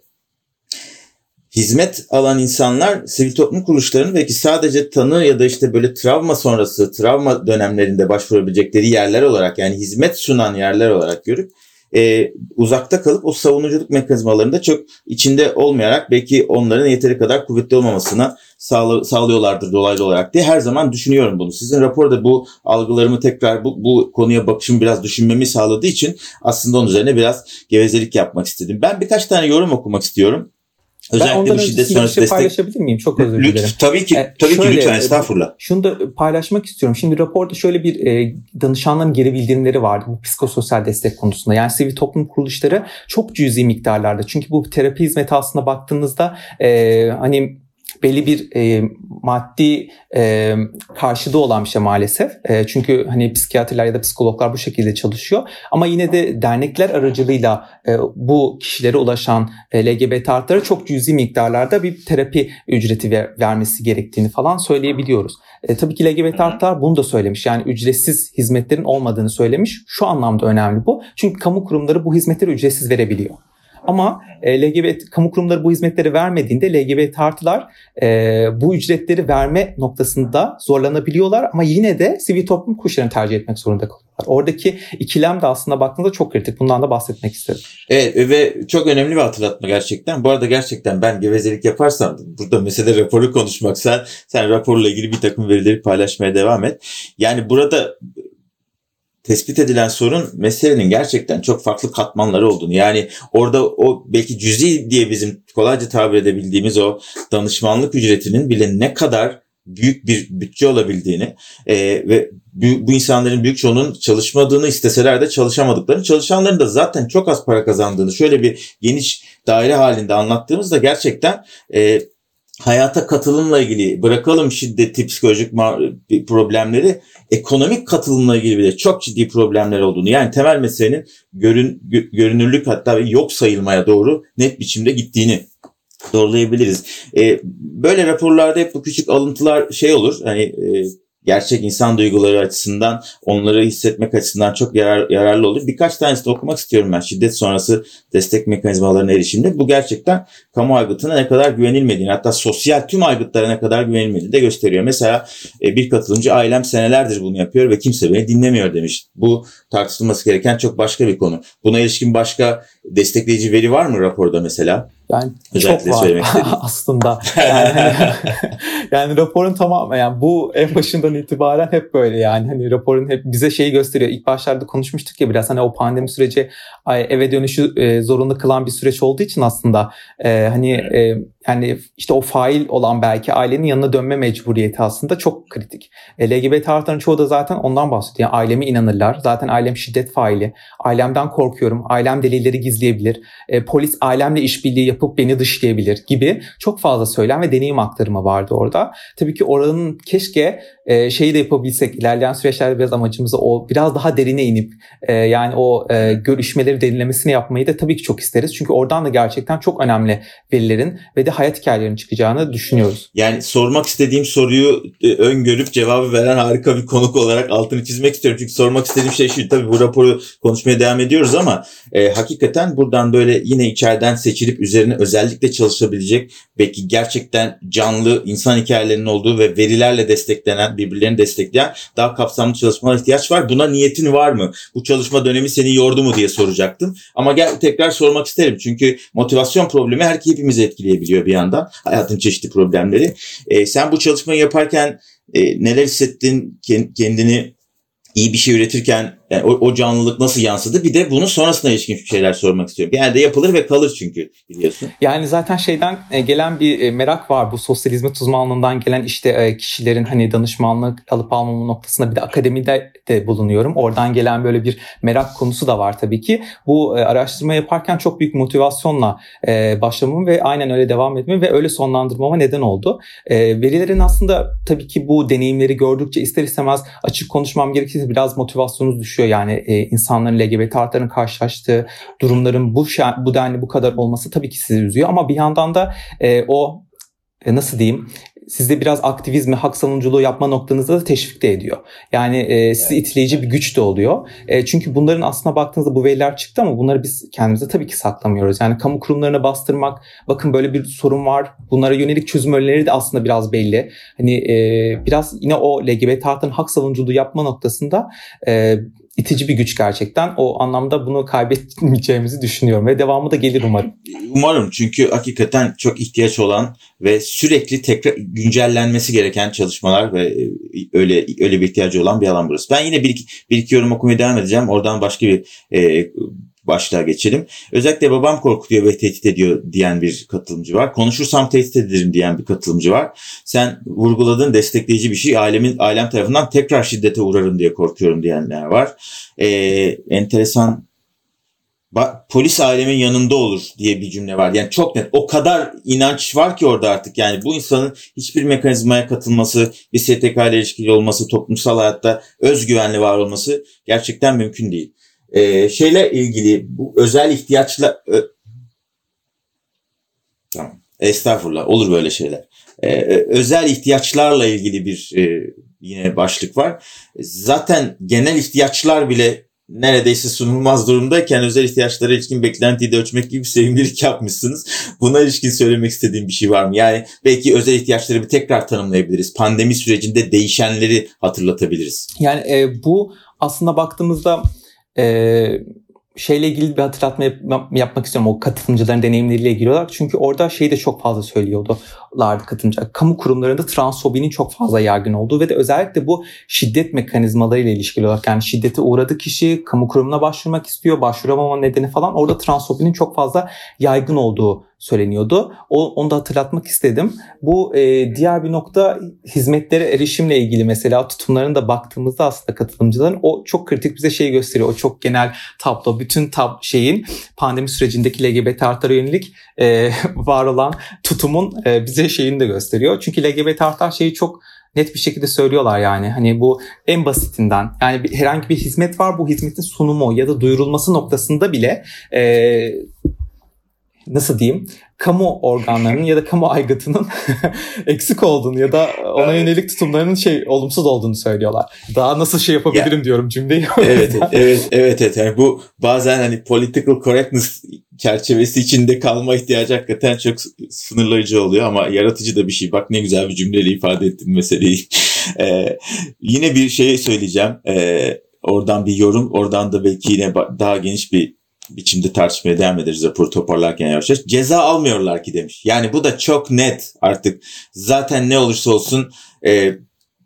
hizmet alan insanlar sivil toplum kuruluşlarının belki sadece tanı ya da işte böyle travma sonrası, travma dönemlerinde başvurabilecekleri yerler olarak yani hizmet sunan yerler olarak görüp e, uzakta kalıp o savunuculuk mekanizmalarında çok içinde olmayarak belki onların yeteri kadar kuvvetli olmamasına sağla, sağlıyorlardır dolaylı olarak diye her zaman düşünüyorum bunu. Sizin raporda bu algılarımı tekrar bu, bu konuya bakışımı biraz düşünmemi sağladığı için aslında onun üzerine biraz gevezelik yapmak istedim. Ben birkaç tane yorum okumak istiyorum. Özellikle ben bu şiddet sonrası şey destek... paylaşabilir miyim? Çok özür dilerim. Lütfen, tabii ki, e, tabii şöyle, ki lütfen estağfurullah. Şunu da paylaşmak istiyorum. Şimdi raporda şöyle bir e, danışanların geri bildirimleri vardı bu psikososyal destek konusunda. Yani sivil toplum kuruluşları çok cüzi miktarlarda. Çünkü bu terapi hizmeti aslında baktığınızda e, hani belli bir e, maddi e, karşılığı olan bir şey maalesef. E, çünkü hani psikiyatrlar ya da psikologlar bu şekilde çalışıyor. Ama yine de dernekler aracılığıyla e, bu kişilere ulaşan e, LGBT artılara çok cüzi miktarlarda bir terapi ücreti ver, vermesi gerektiğini falan söyleyebiliyoruz. E, tabii ki LGBT artılar bunu da söylemiş. Yani ücretsiz hizmetlerin olmadığını söylemiş. Şu anlamda önemli bu. Çünkü kamu kurumları bu hizmetleri ücretsiz verebiliyor. Ama e, LGBT kamu kurumları bu hizmetleri vermediğinde LGBT artılar e, bu ücretleri verme noktasında zorlanabiliyorlar ama yine de sivil toplum kuruluşlarını tercih etmek zorunda kalıyorlar. Oradaki ikilem de aslında baktığınızda çok kritik. Bundan da bahsetmek istedim. Evet ve çok önemli bir hatırlatma gerçekten. Bu arada gerçekten ben gevezelik yaparsam burada mesele raporu konuşmak. Sen, sen raporla ilgili bir takım verileri paylaşmaya devam et. Yani burada tespit edilen sorun meselenin gerçekten çok farklı katmanları olduğunu. Yani orada o belki cüzi diye bizim kolayca tabir edebildiğimiz o danışmanlık ücretinin bile ne kadar büyük bir bütçe olabildiğini e, ve bu, bu insanların büyük çoğunun çalışmadığını isteseler de çalışamadıklarını, çalışanların da zaten çok az para kazandığını şöyle bir geniş daire halinde anlattığımızda gerçekten e, hayata katılımla ilgili bırakalım şiddeti, psikolojik problemleri, ekonomik katılımla ilgili bile çok ciddi problemler olduğunu yani temel meselenin görün, görünürlük hatta yok sayılmaya doğru net biçimde gittiğini doğrulayabiliriz. E, böyle raporlarda hep bu küçük alıntılar şey olur. Hani e, gerçek insan duyguları açısından onları hissetmek açısından çok yarar, yararlı olur. Birkaç tanesini okumak istiyorum ben. Şiddet sonrası destek mekanizmalarına erişimde. Bu gerçekten kamu aygıtına ne kadar güvenilmediğini hatta sosyal tüm aygıtlara ne kadar güvenilmediğini de gösteriyor. Mesela e, bir katılımcı ailem senelerdir bunu yapıyor ve kimse beni dinlemiyor demiş. Bu tartışılması gereken çok başka bir konu. Buna ilişkin başka destekleyici veri var mı raporda mesela? Yani Özellikle çok var aslında. Yani, hani, yani raporun tamamı yani bu en başından itibaren hep böyle yani hani raporun hep bize şeyi gösteriyor. İlk başlarda konuşmuştuk ya biraz hani o pandemi süreci eve dönüşü e, zorunlu kılan bir süreç olduğu için aslında e, hani e, yani işte o fail olan belki ailenin yanına dönme mecburiyeti aslında çok kritik. E, LGBT artıların çoğu da zaten ondan bahsediyor. Yani aileme inanırlar. Zaten ailem şiddet faili. Ailemden korkuyorum. Ailem delilleri gizleyebilir. E, polis ailemle işbirliği yapıp beni dışlayabilir gibi çok fazla söylem ve deneyim aktarımı vardı orada. Tabii ki oranın keşke e, şeyi de yapabilsek ilerleyen süreçlerde biraz amacımızı o biraz daha derine inip e, yani o e, görüşmeleri derinlemesini yapmayı da tabii ki çok isteriz. Çünkü oradan da gerçekten çok önemli verilerin ve de hayat hikayelerinin çıkacağını düşünüyoruz. Yani sormak istediğim soruyu e, öngörüp cevabı veren harika bir konuk olarak altını çizmek istiyorum. Çünkü sormak istediğim şey şu tabii bu raporu konuşmaya devam ediyoruz ama e, hakikaten buradan böyle yine içeriden seçilip üzerine özellikle çalışabilecek belki gerçekten canlı insan hikayelerinin olduğu ve verilerle desteklenen birbirlerini destekleyen daha kapsamlı çalışmalara ihtiyaç var. Buna niyetin var mı? Bu çalışma dönemi seni yordu mu diye soracaktım. Ama gel tekrar sormak isterim. Çünkü motivasyon problemi her hepimizi etkileyebiliyor bir yandan. Hayatın çeşitli problemleri. E, sen bu çalışmayı yaparken e, neler hissettin? Kendini iyi bir şey üretirken yani o, o canlılık nasıl yansıdı? Bir de bunun sonrasında ilişkin şeyler sormak istiyorum. Genelde yapılır ve kalır çünkü biliyorsun. Yani zaten şeyden e, gelen bir e, merak var. Bu sosyal hizmet uzmanlığından gelen işte e, kişilerin hani danışmanlık alıp almama noktasında bir de akademide de bulunuyorum. Oradan gelen böyle bir merak konusu da var tabii ki. Bu araştırma yaparken çok büyük motivasyonla başlamam ve aynen öyle devam etmem ve öyle sonlandırmama neden oldu. Verilerin aslında tabii ki bu deneyimleri gördükçe ister istemez açık konuşmam gerekirse biraz motivasyonunuz düşüyor düşüyor. Yani e, insanların LGBT artlarının karşılaştığı durumların bu bu denli bu kadar olması tabii ki sizi üzüyor ama bir yandan da e, o e, nasıl diyeyim sizde biraz aktivizmi, hak savunuculuğu yapma noktanızda da teşvik de ediyor. Yani e, sizi evet. itleyici bir güç de oluyor. E, çünkü bunların aslına baktığınızda bu veriler çıktı ama bunları biz kendimize tabii ki saklamıyoruz. Yani kamu kurumlarına bastırmak, bakın böyle bir sorun var. Bunlara yönelik çözüm önerileri de aslında biraz belli. Hani e, biraz yine o LGBT artların hak savunuculuğu yapma noktasında e, itici bir güç gerçekten. O anlamda bunu kaybetmeyeceğimizi düşünüyorum ve devamı da gelir umarım. Umarım çünkü hakikaten çok ihtiyaç olan ve sürekli tekrar güncellenmesi gereken çalışmalar ve e, öyle öyle bir ihtiyacı olan bir alan burası. Ben yine bir iki, bir iki yorum okumaya devam edeceğim. Oradan başka bir e, başlığa geçelim. Özellikle babam korkutuyor ve tehdit ediyor diyen bir katılımcı var. Konuşursam tehdit ederim diyen bir katılımcı var. Sen vurguladığın destekleyici bir şey ailemin ailem tarafından tekrar şiddete uğrarım diye korkuyorum diyenler var. Ee, enteresan polis ailemin yanında olur diye bir cümle var. Yani çok net. O kadar inanç var ki orada artık. Yani bu insanın hiçbir mekanizmaya katılması, bir STK ile ilişkili olması, toplumsal hayatta özgüvenli var olması gerçekten mümkün değil e, şeyle ilgili bu özel ihtiyaçla ö, tamam estağfurullah olur böyle şeyler. E, özel ihtiyaçlarla ilgili bir e, yine başlık var. Zaten genel ihtiyaçlar bile neredeyse sunulmaz durumdayken özel ihtiyaçlara ilişkin beklentiyi de ölçmek gibi bir sevimlilik yapmışsınız. Buna ilişkin söylemek istediğim bir şey var mı? Yani belki özel ihtiyaçları bir tekrar tanımlayabiliriz. Pandemi sürecinde değişenleri hatırlatabiliriz. Yani e, bu aslında baktığımızda e, şeyle ilgili bir hatırlatma yap- yapmak istiyorum. O katılımcıların deneyimleriyle ilgili olarak. Çünkü orada şeyi de çok fazla söylüyordulardı katılımcılar. Kamu kurumlarında transfobinin çok fazla yaygın olduğu ve de özellikle bu şiddet mekanizmalarıyla ilişkili olarak yani şiddete uğradı kişi kamu kurumuna başvurmak istiyor. Başvuramama nedeni falan orada transfobinin çok fazla yaygın olduğu söyleniyordu. O, onu da hatırlatmak istedim. Bu e, diğer bir nokta hizmetlere erişimle ilgili mesela tutumlarına da baktığımızda aslında katılımcıların o çok kritik bize şey gösteriyor. O çok genel tablo. Bütün tab şeyin pandemi sürecindeki LGBT artlara yönelik e, var olan tutumun e, bize şeyini de gösteriyor. Çünkü LGBT artlar şeyi çok net bir şekilde söylüyorlar yani. Hani bu en basitinden yani bir, herhangi bir hizmet var bu hizmetin sunumu ya da duyurulması noktasında bile e, nasıl diyeyim kamu organlarının ya da kamu aygıtının eksik olduğunu ya da ona yönelik tutumlarının şey olumsuz olduğunu söylüyorlar. Daha nasıl şey yapabilirim ya, diyorum cümleyi. evet, evet, evet, evet. Yani bu bazen hani political correctness çerçevesi içinde kalma ihtiyacı hakikaten çok sınırlayıcı oluyor ama yaratıcı da bir şey. Bak ne güzel bir cümleyle ifade ettin meseleyi. ee, yine bir şey söyleyeceğim. Ee, oradan bir yorum, oradan da belki yine daha geniş bir biçimde tartışmaya devam ederiz raporu toparlarken yavaş yavaş. Ceza almıyorlar ki demiş. Yani bu da çok net artık. Zaten ne olursa olsun e,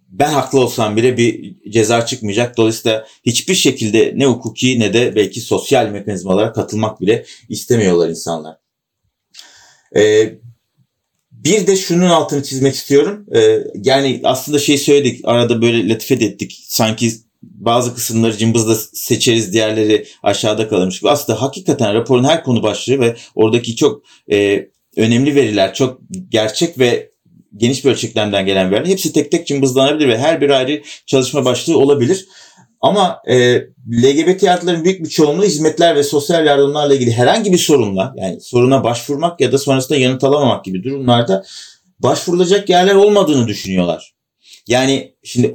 ben haklı olsam bile bir ceza çıkmayacak. Dolayısıyla hiçbir şekilde ne hukuki ne de belki sosyal mekanizmalara katılmak bile istemiyorlar insanlar. E, bir de şunun altını çizmek istiyorum. E, yani aslında şey söyledik arada böyle latife ettik. Sanki bazı kısımları cımbızla seçeriz diğerleri aşağıda kalırmış. Aslında hakikaten raporun her konu başlığı ve oradaki çok e, önemli veriler, çok gerçek ve geniş bir ölçeklemden gelen veriler hepsi tek tek cımbızlanabilir ve her bir ayrı çalışma başlığı olabilir. Ama e, LGBT artıların büyük bir çoğunluğu hizmetler ve sosyal yardımlarla ilgili herhangi bir sorunla yani soruna başvurmak ya da sonrasında yanıt alamamak gibi durumlarda başvurulacak yerler olmadığını düşünüyorlar. Yani şimdi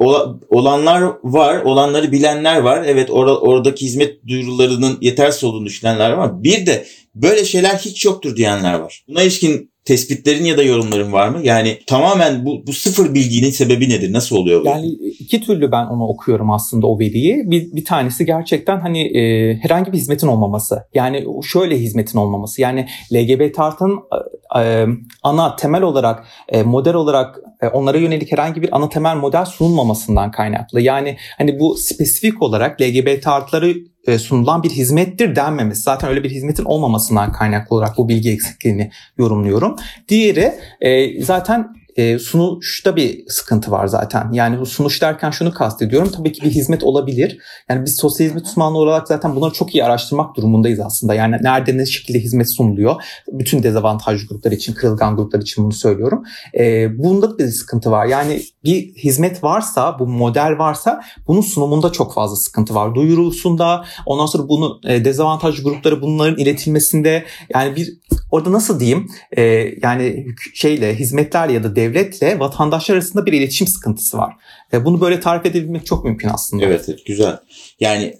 olanlar var, olanları bilenler var. Evet or- oradaki hizmet duyurularının yetersiz olduğunu düşünenler var bir de böyle şeyler hiç yoktur diyenler var. Buna ilişkin tespitlerin ya da yorumların var mı? Yani tamamen bu, bu sıfır bilginin sebebi nedir? Nasıl oluyor bu? Yani iki türlü ben onu okuyorum aslında o veriyi. Bir, bir tanesi gerçekten hani e, herhangi bir hizmetin olmaması. Yani şöyle hizmetin olmaması. Yani LGBT artın e, ana temel olarak e, model olarak e, onlara yönelik herhangi bir ana temel model sunulmamasından kaynaklı. Yani hani bu spesifik olarak LGBT artıları e, sunulan bir hizmettir denmemesi. Zaten öyle bir hizmetin olmamasından kaynaklı olarak bu bilgi eksikliğini yorumluyorum. Diğeri e, zaten e, sunuşta bir sıkıntı var zaten. Yani bu sunuş derken şunu kastediyorum. Tabii ki bir hizmet olabilir. Yani biz sosyal hizmet uzmanlığı olarak zaten bunları çok iyi araştırmak durumundayız aslında. Yani nerede ne şekilde hizmet sunuluyor. Bütün dezavantajlı gruplar için, kırılgan gruplar için bunu söylüyorum. E, bunda bir sıkıntı var. Yani bir hizmet varsa, bu model varsa bunun sunumunda çok fazla sıkıntı var. Duyurusunda, ondan sonra bunu e, dezavantajlı gruplara bunların iletilmesinde yani bir orada nasıl diyeyim e, yani şeyle hizmetlerle ya da devletle vatandaşlar arasında bir iletişim sıkıntısı var. E, bunu böyle tarif edebilmek çok mümkün aslında. Evet, evet güzel. Yani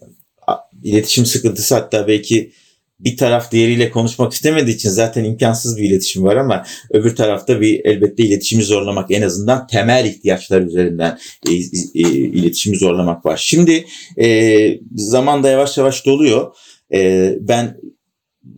iletişim sıkıntısı hatta belki bir taraf diğeriyle konuşmak istemediği için zaten imkansız bir iletişim var ama öbür tarafta bir elbette iletişimi zorlamak en azından temel ihtiyaçlar üzerinden e, e, iletişimi zorlamak var. Şimdi e, zaman da yavaş yavaş doluyor. E, ben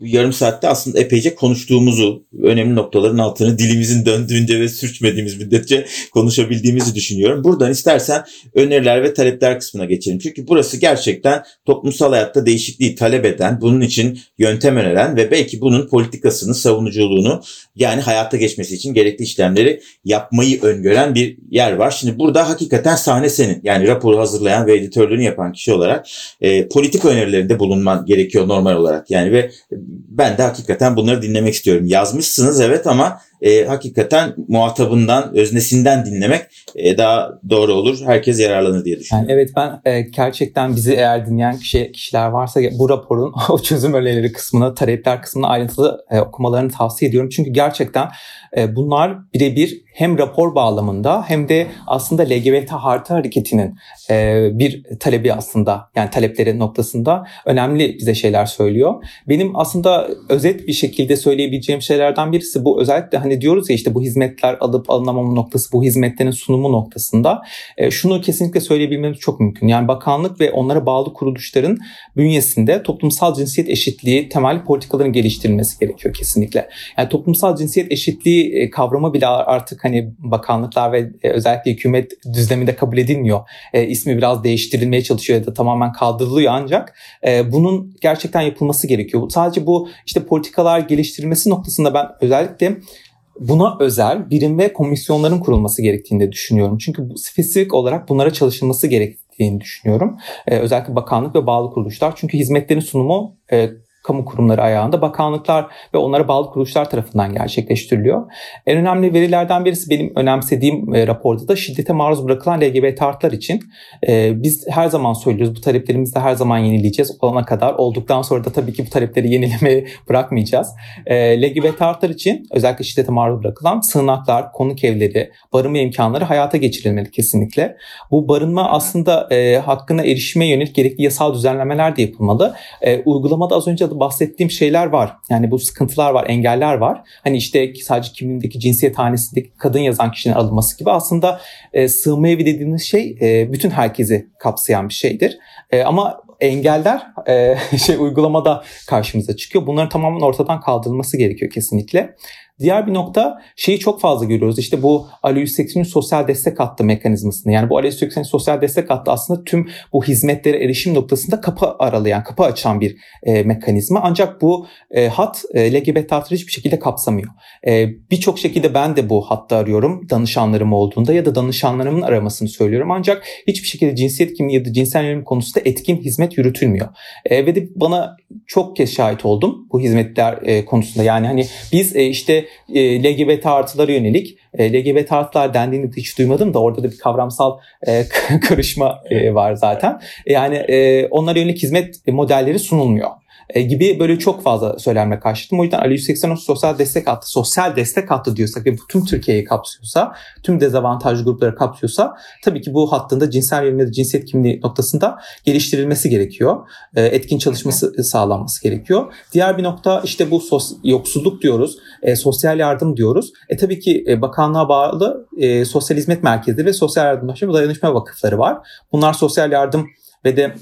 yarım saatte aslında epeyce konuştuğumuzu, önemli noktaların altını dilimizin döndüğünce ve sürçmediğimiz müddetçe konuşabildiğimizi düşünüyorum. Buradan istersen öneriler ve talepler kısmına geçelim. Çünkü burası gerçekten toplumsal hayatta değişikliği talep eden, bunun için yöntem öneren ve belki bunun politikasını, savunuculuğunu yani hayata geçmesi için gerekli işlemleri yapmayı öngören bir yer var. Şimdi burada hakikaten sahne senin. Yani raporu hazırlayan ve editörlüğünü yapan kişi olarak e, politik önerilerinde bulunman gerekiyor normal olarak. Yani ve ben de hakikaten bunları dinlemek istiyorum. Yazmışsınız evet ama e, hakikaten muhatabından, öznesinden dinlemek e, daha doğru olur. Herkes yararlanır diye düşünüyorum. Yani evet ben e, gerçekten bizi eğer dinleyen kişi, kişiler varsa bu raporun o çözüm önerileri kısmını, talepler kısmını ayrıntılı e, okumalarını tavsiye ediyorum. Çünkü gerçekten e, bunlar birebir hem rapor bağlamında hem de aslında LGBT Harita Hareketi'nin e, bir talebi aslında yani talepleri noktasında önemli bize şeyler söylüyor. Benim aslında özet bir şekilde söyleyebileceğim şeylerden birisi bu özellikle hani diyoruz ya işte bu hizmetler alıp alınamama noktası bu hizmetlerin sunumu noktasında e, şunu kesinlikle söyleyebilmemiz çok mümkün. Yani bakanlık ve onlara bağlı kuruluşların bünyesinde toplumsal cinsiyet eşitliği temel politikaların geliştirilmesi gerekiyor kesinlikle. Yani toplumsal cinsiyet eşitliği kavramı bile artık hani bakanlıklar ve e, özellikle hükümet düzleminde kabul edilmiyor. E, ismi biraz değiştirilmeye çalışıyor ya da tamamen kaldırılıyor ancak e, bunun gerçekten yapılması gerekiyor. Sadece bu işte politikalar geliştirilmesi noktasında ben özellikle buna özel birim ve komisyonların kurulması gerektiğini de düşünüyorum. Çünkü bu spesifik olarak bunlara çalışılması gerektiğini düşünüyorum. Ee, özellikle bakanlık ve bağlı kuruluşlar. Çünkü hizmetlerin sunumu e, kamu kurumları ayağında bakanlıklar ve onlara bağlı kuruluşlar tarafından gerçekleştiriliyor. En önemli verilerden birisi benim önemsediğim e, raporda da şiddete maruz bırakılan LGBT artılar için. E, biz her zaman söylüyoruz bu taleplerimizi de her zaman yenileyeceğiz olana kadar. Olduktan sonra da tabii ki bu talepleri yenilemeye bırakmayacağız. E, LGBT artılar için özellikle şiddete maruz bırakılan sığınaklar, konuk evleri, barınma imkanları hayata geçirilmeli kesinlikle. Bu barınma aslında e, hakkına erişime yönelik gerekli yasal düzenlemeler de yapılmalı. E, uygulamada az önce de bahsettiğim şeyler var. Yani bu sıkıntılar var, engeller var. Hani işte sadece kimliğindeki cinsiyet hanesindeki kadın yazan kişinin alınması gibi aslında e, sığınma evi dediğimiz şey e, bütün herkesi kapsayan bir şeydir. E, ama engeller e, şey uygulamada karşımıza çıkıyor. Bunların tamamen ortadan kaldırılması gerekiyor kesinlikle. Diğer bir nokta şeyi çok fazla görüyoruz. İşte bu Ali 180'in sosyal destek hattı mekanizmasını. Yani bu Ali 180'in sosyal destek hattı aslında tüm bu hizmetlere erişim noktasında kapı aralayan, kapı açan bir e, mekanizma. Ancak bu e, hat e, LGBT artıları hiçbir şekilde kapsamıyor. E, Birçok şekilde ben de bu hatta arıyorum danışanlarım olduğunda ya da danışanlarımın aramasını söylüyorum. Ancak hiçbir şekilde cinsiyet kimliği ya da cinsel yönelim konusunda etkin hizmet yürütülmüyor. E, ve de bana çok kez şahit oldum bu hizmetler e, konusunda. Yani hani biz e, işte e, LGBT artılara yönelik e, LGBT artılar dendiğini hiç duymadım da orada da bir kavramsal e, karışma e, var zaten. Yani e, onlara yönelik hizmet modelleri sunulmuyor. E, gibi böyle çok fazla söylenme karşıladım. O yüzden Ali 180 sosyal destek hattı, sosyal destek hattı diyorsak ve tüm Türkiye'yi kapsıyorsa, tüm dezavantajlı grupları kapsıyorsa tabii ki bu hattında cinsel yönelim cinsiyet kimliği noktasında geliştirilmesi gerekiyor. E, etkin çalışması sağlanması gerekiyor. Diğer bir nokta işte bu sos, yoksulluk diyoruz, e, sosyal yardım diyoruz. E tabii ki e, bakanlığa bağlı e, sosyal hizmet merkezleri ve sosyal yardımlaşma dayanışma vakıfları var. Bunlar sosyal yardım ve de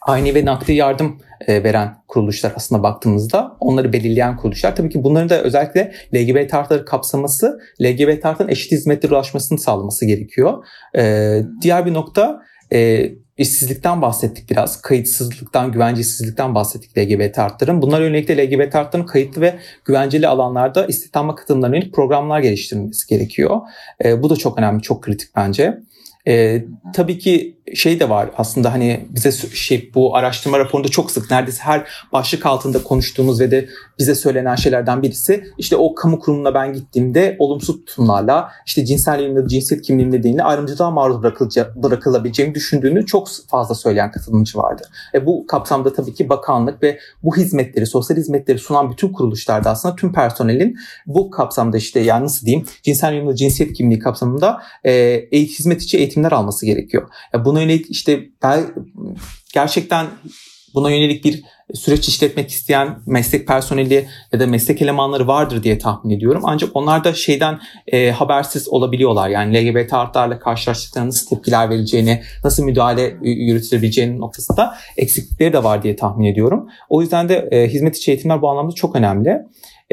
aynı ve nakdi yardım veren kuruluşlar aslında baktığımızda onları belirleyen kuruluşlar. Tabii ki bunların da özellikle LGBT artıları kapsaması, LGBT artıların eşit hizmetlere ulaşmasını sağlaması gerekiyor. E, diğer bir nokta e, işsizlikten bahsettik biraz. Kayıtsızlıktan, güvencesizlikten bahsettik LGBT artların. Bunlar yönelik de LGBT artların kayıtlı ve güvenceli alanlarda istihdama katılımlarına yönelik programlar geliştirilmesi gerekiyor. E, bu da çok önemli, çok kritik bence. E, tabii ki şey de var aslında hani bize şey bu araştırma raporunda çok sık neredeyse her başlık altında konuştuğumuz ve de bize söylenen şeylerden birisi işte o kamu kurumuna ben gittiğimde olumsuz tutumlarla işte cinsel yönelimde cinsiyet kimliğim nedeniyle ayrımcılığa maruz bırakılabileceğini düşündüğünü çok fazla söyleyen katılımcı vardı. E bu kapsamda tabii ki bakanlık ve bu hizmetleri, sosyal hizmetleri sunan bütün kuruluşlarda aslında tüm personelin bu kapsamda işte yani nasıl diyeyim cinsel yönelimde cinsiyet kimliği kapsamında e, hizmet içi eğitimler alması gerekiyor. E buna yönelik işte gerçekten buna yönelik bir süreç işletmek isteyen meslek personeli ya da meslek elemanları vardır diye tahmin ediyorum. Ancak onlar da şeyden e, habersiz olabiliyorlar. Yani LGBT artlarla karşılaştıklarında nasıl tepkiler verileceğini, nasıl müdahale yürütülebileceğini noktasında eksiklikleri de var diye tahmin ediyorum. O yüzden de e, hizmet içi eğitimler bu anlamda çok önemli.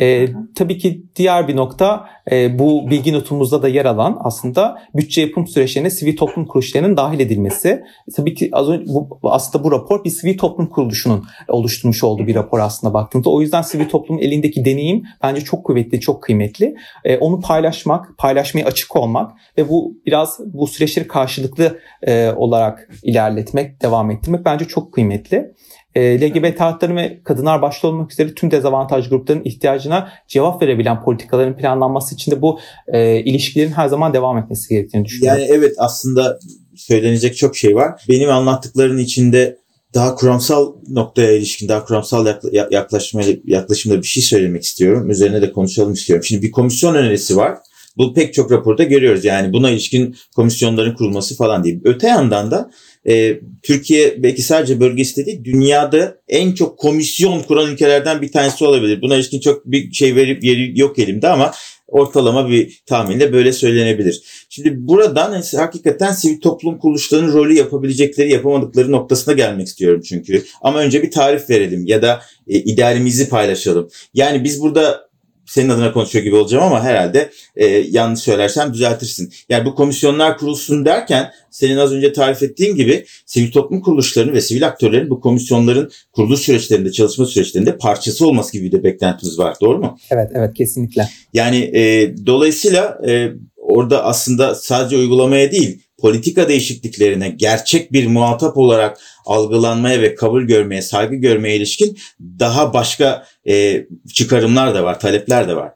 E, tabii ki diğer bir nokta e, bu bilgi notumuzda da yer alan aslında bütçe yapım süreçlerine sivil toplum kuruluşlarının dahil edilmesi. Tabii ki az önce bu, aslında bu rapor bir sivil toplum kuruluşunun oluşturmuş olduğu bir rapor aslında baktığımızda. O yüzden sivil toplumun elindeki deneyim bence çok kuvvetli, çok kıymetli. E, onu paylaşmak, paylaşmaya açık olmak ve bu biraz bu süreçleri karşılıklı e, olarak ilerletmek, devam ettirmek bence çok kıymetli e, LGBT hakları ve kadınlar başta olmak üzere tüm dezavantaj gruplarının ihtiyacına cevap verebilen politikaların planlanması için de bu e, ilişkilerin her zaman devam etmesi gerektiğini düşünüyorum. Yani evet aslında söylenecek çok şey var. Benim anlattıkların içinde daha kuramsal noktaya ilişkin, daha kuramsal yaklaşma, yaklaşımda bir şey söylemek istiyorum. Üzerine de konuşalım istiyorum. Şimdi bir komisyon önerisi var. Bu pek çok raporda görüyoruz. Yani buna ilişkin komisyonların kurulması falan değil. Öte yandan da e, Türkiye belki sadece bölgesi değil dünyada en çok komisyon kuran ülkelerden bir tanesi olabilir. Buna ilişkin çok bir şey verip yeri yok elimde ama ortalama bir tahminle böyle söylenebilir. Şimdi buradan hakikaten sivil toplum kuruluşlarının rolü yapabilecekleri yapamadıkları noktasına gelmek istiyorum çünkü. Ama önce bir tarif verelim ya da e, idealimizi paylaşalım. Yani biz burada senin adına konuşuyor gibi olacağım ama herhalde e, yanlış söylersem düzeltirsin. Yani bu komisyonlar kurulsun derken senin az önce tarif ettiğin gibi sivil toplum kuruluşlarının ve sivil aktörlerin bu komisyonların kuruluş süreçlerinde, çalışma süreçlerinde parçası olması gibi de beklentimiz var. Doğru mu? Evet, evet kesinlikle. Yani e, dolayısıyla e, orada aslında sadece uygulamaya değil politika değişikliklerine gerçek bir muhatap olarak algılanmaya ve kabul görmeye, saygı görmeye ilişkin daha başka e, çıkarımlar da var, talepler de var.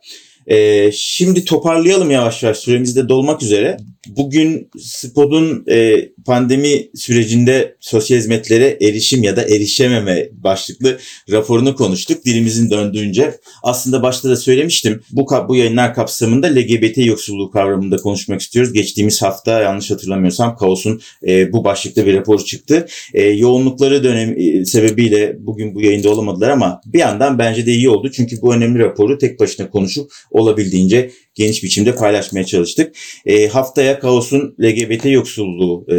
E, şimdi toparlayalım yavaş yavaş süremiz de dolmak üzere. Bugün SPOD'un e, pandemi sürecinde sosyal hizmetlere erişim ya da erişememe başlıklı raporunu konuştuk. Dilimizin döndüğünce aslında başta da söylemiştim. Bu, bu yayınlar kapsamında LGBT yoksulluğu kavramında konuşmak istiyoruz. Geçtiğimiz hafta yanlış hatırlamıyorsam Kaos'un e, bu başlıkta bir raporu çıktı. E, yoğunlukları dönem e, sebebiyle bugün bu yayında olamadılar ama bir yandan bence de iyi oldu. Çünkü bu önemli raporu tek başına konuşup olabildiğince geniş biçimde paylaşmaya çalıştık. E, haftaya Kaos'un LGBT yoksulluğu e,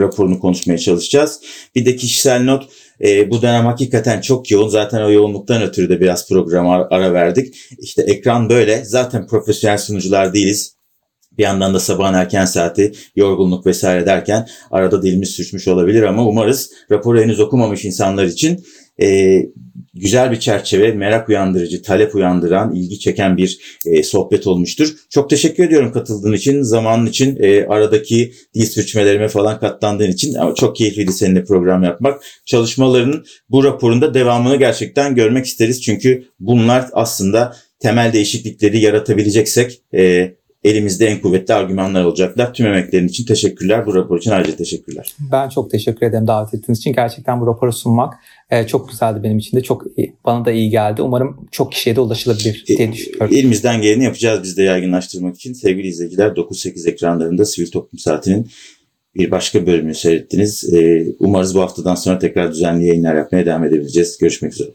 raporunu konuşmaya çalışacağız. Bir de kişisel not e, bu dönem hakikaten çok yoğun. Zaten o yoğunluktan ötürü de biraz programa ara verdik. İşte ekran böyle. Zaten profesyonel sunucular değiliz. Bir yandan da sabahın erken saati, yorgunluk vesaire derken arada dilimiz sürçmüş olabilir ama umarız raporu henüz okumamış insanlar için e, güzel bir çerçeve, merak uyandırıcı, talep uyandıran, ilgi çeken bir e, sohbet olmuştur. Çok teşekkür ediyorum katıldığın için, zamanın için, e, aradaki dil sürçmelerime falan katlandığın için. Ama çok keyifliydi seninle program yapmak. Çalışmalarının bu raporunda devamını gerçekten görmek isteriz. Çünkü bunlar aslında temel değişiklikleri yaratabileceksek e, elimizde en kuvvetli argümanlar olacaklar. Tüm emeklerin için teşekkürler. Bu rapor için ayrıca teşekkürler. Ben çok teşekkür ederim davet ettiğiniz için. Gerçekten bu raporu sunmak e, çok güzeldi benim için de. Çok bana da iyi geldi. Umarım çok kişiye de ulaşılabilir diye e, düşünüyorum. Elimizden geleni yapacağız biz de yaygınlaştırmak için. Sevgili izleyiciler 9-8 ekranlarında Sivil Toplum Saati'nin bir başka bölümünü seyrettiniz. E, umarız bu haftadan sonra tekrar düzenli yayınlar yapmaya devam edebileceğiz. Görüşmek üzere.